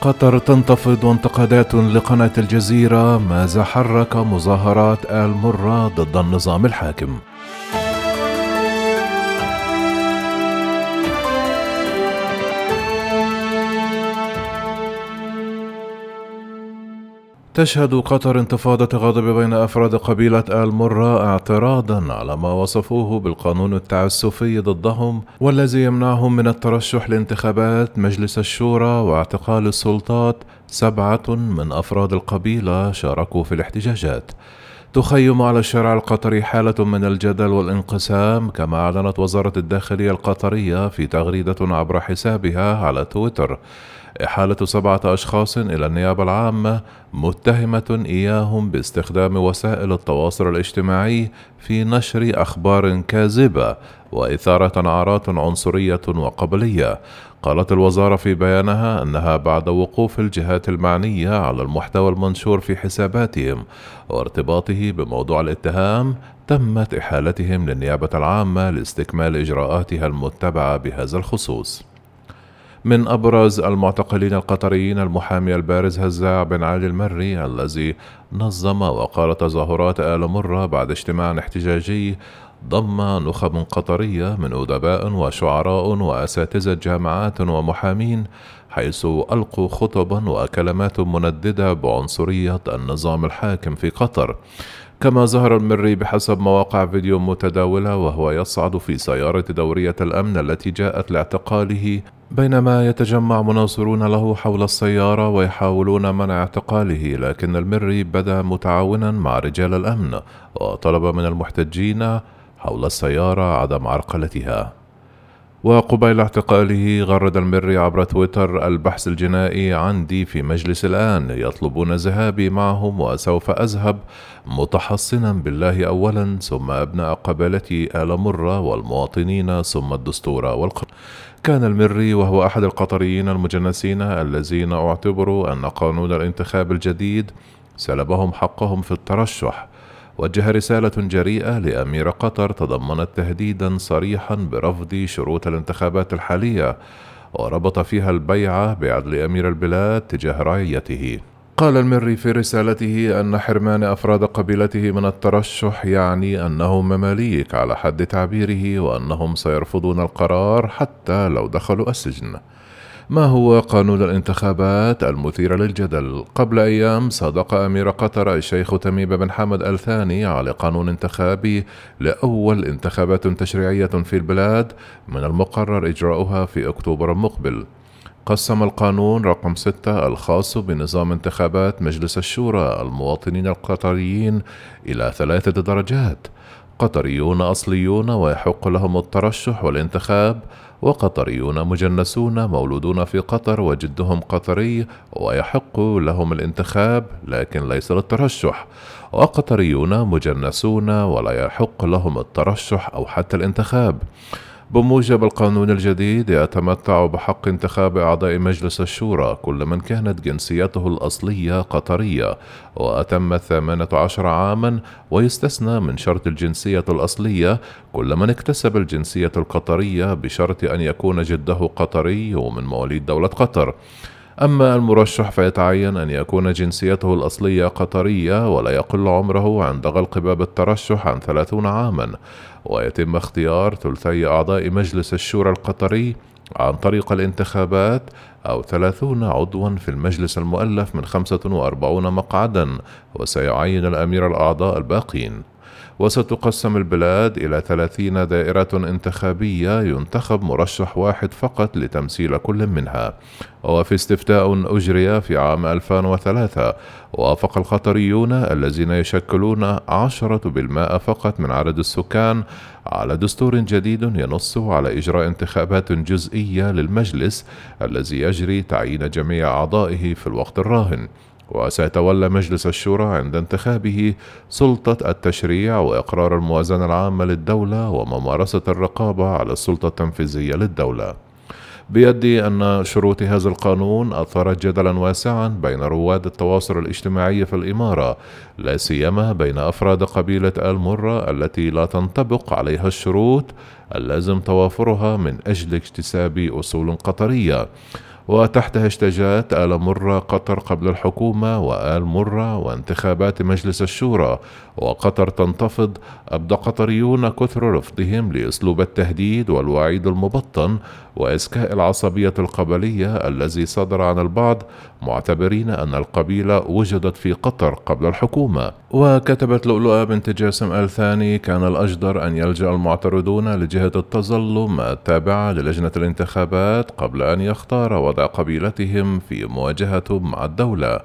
قطر تنتفض وانتقادات لقناة الجزيرة ماذا حرك مظاهرات آل مرة ضد النظام الحاكم؟ تشهد قطر انتفاضة غضب بين أفراد قبيلة آل مرة اعتراضا على ما وصفوه بالقانون التعسفي ضدهم والذي يمنعهم من الترشح لانتخابات مجلس الشورى واعتقال السلطات سبعة من أفراد القبيلة شاركوا في الاحتجاجات. تخيم على الشارع القطري حالة من الجدل والانقسام كما أعلنت وزارة الداخلية القطرية في تغريدة عبر حسابها على تويتر. إحالة سبعة أشخاص إلى النيابة العامة متهمة إياهم باستخدام وسائل التواصل الاجتماعي في نشر أخبار كاذبة. وإثارة نعرات عنصرية وقبلية. قالت الوزارة في بيانها أنها بعد وقوف الجهات المعنية على المحتوى المنشور في حساباتهم وارتباطه بموضوع الاتهام تمت إحالتهم للنيابة العامة لاستكمال إجراءاتها المتبعة بهذا الخصوص. من أبرز المعتقلين القطريين المحامي البارز هزاع بن علي المري الذي نظم وقال تظاهرات آل مرة بعد اجتماع احتجاجي ضم نخب قطرية من أدباء وشعراء وأساتذة جامعات ومحامين حيث ألقوا خطبا وكلمات منددة بعنصرية النظام الحاكم في قطر. كما ظهر المري بحسب مواقع فيديو متداولة وهو يصعد في سيارة دورية الأمن التي جاءت لاعتقاله بينما يتجمع مناصرون له حول السيارة ويحاولون منع اعتقاله لكن المري بدا متعاونا مع رجال الأمن وطلب من المحتجين حول السيارة عدم عرقلتها. وقبيل اعتقاله غرد المري عبر تويتر البحث الجنائي عندي في مجلس الآن يطلبون ذهابي معهم وسوف أذهب متحصنا بالله أولا ثم أبناء قبيلتي آل مرة والمواطنين ثم الدستور والقانون كان المري وهو أحد القطريين المجنسين الذين اعتبروا أن قانون الانتخاب الجديد سلبهم حقهم في الترشح. وجه رسالة جريئة لأمير قطر تضمنت تهديدا صريحا برفض شروط الانتخابات الحالية وربط فيها البيعة بعدل أمير البلاد تجاه رعيته. قال المري في رسالته أن حرمان أفراد قبيلته من الترشح يعني أنهم مماليك على حد تعبيره وأنهم سيرفضون القرار حتى لو دخلوا السجن. ما هو قانون الانتخابات المثير للجدل؟ قبل أيام صادق أمير قطر الشيخ تميم بن حمد الثاني على قانون انتخابي لأول انتخابات تشريعية في البلاد من المقرر إجراؤها في أكتوبر المقبل قسم القانون رقم 6 الخاص بنظام انتخابات مجلس الشورى المواطنين القطريين إلى ثلاثة درجات قطريون أصليون ويحق لهم الترشح والانتخاب وقطريون مجنسون مولودون في قطر وجدهم قطري ويحق لهم الانتخاب لكن ليس للترشح. وقطريون مجنسون ولا يحق لهم الترشح أو حتى الانتخاب. بموجب القانون الجديد يتمتع بحق انتخاب أعضاء مجلس الشورى كل من كانت جنسيته الأصلية قطرية وأتم الثامنة عشر عاما ويستثنى من شرط الجنسية الأصلية. كل من اكتسب الجنسية القطرية بشرط أن يكون جده قطري ومن مواليد دولة قطر. أما المرشح فيتعين أن يكون جنسيته الأصلية قطرية ولا يقل عمره عند غلق باب الترشح عن ثلاثون عاما. ويتم اختيار ثلثي أعضاء مجلس الشورى القطري عن طريق الانتخابات أو ثلاثون عضوا في المجلس المؤلف من خمسة وأربعون مقعدا. وسيعين الأمير الأعضاء الباقين. وستقسم البلاد إلى ثلاثين دائرة انتخابية ينتخب مرشح واحد فقط لتمثيل كل منها. وفي استفتاء أجري في عام 2003 وافق القطريون الذين يشكلون عشرة بالمائة فقط من عدد السكان على دستور جديد ينص على إجراء انتخابات جزئية للمجلس الذي يجري تعيين جميع أعضائه في الوقت الراهن. وسيتولى مجلس الشورى عند انتخابه سلطة التشريع وإقرار الموازنة العامة للدولة وممارسة الرقابة على السلطة التنفيذية للدولة. بيدي أن شروط هذا القانون أثارت جدلا واسعا بين رواد التواصل الاجتماعي في الإمارة لا سيما بين أفراد قبيلة آل مرة التي لا تنطبق عليها الشروط اللازم توافرها من أجل اكتساب أصول قطرية وتحت هاشتاجات آل مرة قطر قبل الحكومة وآل مرة وانتخابات مجلس الشورى. وقطر تنتفض أبدى قطريون كثر رفضهم لأسلوب التهديد والوعيد المبطن وإسكاء العصبية القبلية الذي صدر عن البعض معتبرين أن القبيلة وجدت في قطر قبل الحكومة. وكتبت لؤلؤة بنت جاسم آل ثاني كان الأجدر أن يلجأ المعترضون لجهة التظلم التابعة للجنة الانتخابات قبل أن يختار وضع قبيلتهم في مواجهتهم مع الدولة.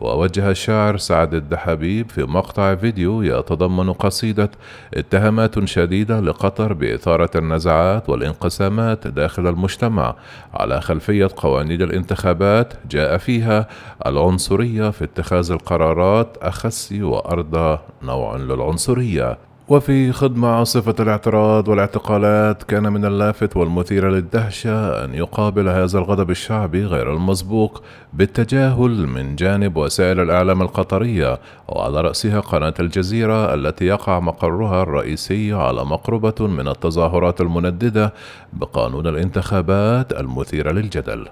ووجه الشاعر سعد الدحبيب في مقطع فيديو يتضمن قصيدة اتهامات شديدة لقطر بإثارة النزعات والانقسامات داخل المجتمع على خلفية قوانين الانتخابات جاء فيها العنصرية في اتخاذ القرارات أخس وأرضى نوع للعنصرية. وفي خدمة عاصفة الاعتراض والاعتقالات كان من اللافت والمثير للدهشة أن يقابل هذا الغضب الشعبي غير المسبوق بالتجاهل من جانب وسائل الإعلام القطرية وعلى رأسها قناة الجزيرة التي يقع مقرها الرئيسي على مقربة من التظاهرات المنددة بقانون الانتخابات المثيرة للجدل.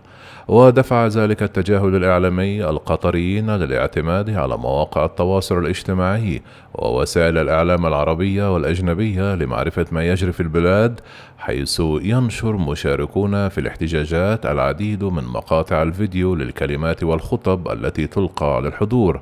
ودفع ذلك التجاهل الإعلامي القطريين للاعتماد على مواقع التواصل الاجتماعي ووسائل الإعلام العربية والأجنبية لمعرفة ما يجري في البلاد حيث ينشر مشاركون في الاحتجاجات العديد من مقاطع الفيديو للكلمات والخطب التي تلقى على الحضور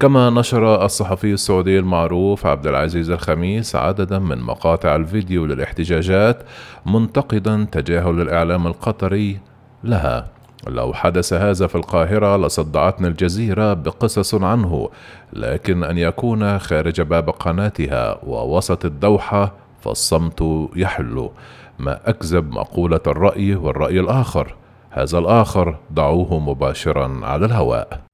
كما نشر الصحفي السعودي المعروف عبد العزيز الخميس عددا من مقاطع الفيديو للاحتجاجات منتقدا تجاهل الإعلام القطري لها. لو حدث هذا في القاهرة لصدعتنا الجزيرة بقصص عنه، لكن أن يكون خارج باب قناتها ووسط الدوحة فالصمت يحل، ما أكذب مقولة الرأي والرأي الآخر، هذا الآخر دعوه مباشرا على الهواء.